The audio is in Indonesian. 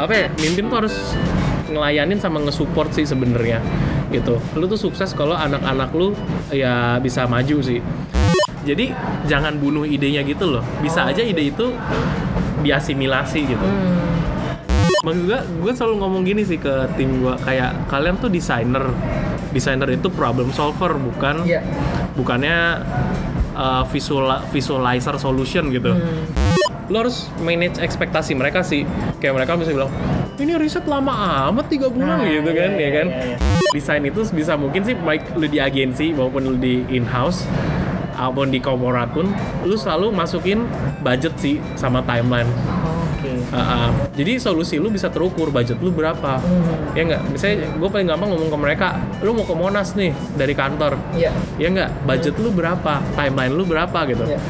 apa ya mimpin tuh harus ngelayanin sama nge-support sih sebenarnya gitu. Lu tuh sukses kalau anak-anak lu ya bisa maju sih. Jadi jangan bunuh idenya gitu loh. Bisa aja ide itu diasimilasi gitu. Maksud gue gue selalu ngomong gini sih ke tim gue kayak kalian tuh desainer. Desainer itu problem solver bukan? Iya. bukannya uh, visual visualizer solution gitu. Lo harus manage ekspektasi mereka sih. Kayak mereka bisa bilang ini riset lama amat tiga bulan Nah, gitu kan iya, ya kan? iya, iya. desain itu bisa mungkin sih baik lu di agensi maupun lu di in house maupun di korporat pun lu selalu masukin budget sih sama timeline Oke. Uh, uh, jadi solusi lu bisa terukur budget lu berapa Hmm. ya nggak misalnya gue paling gampang ngomong ke mereka lu mau ke Monas nih dari kantor Iya. ya nggak budget lu berapa timeline lu berapa gitu Iya.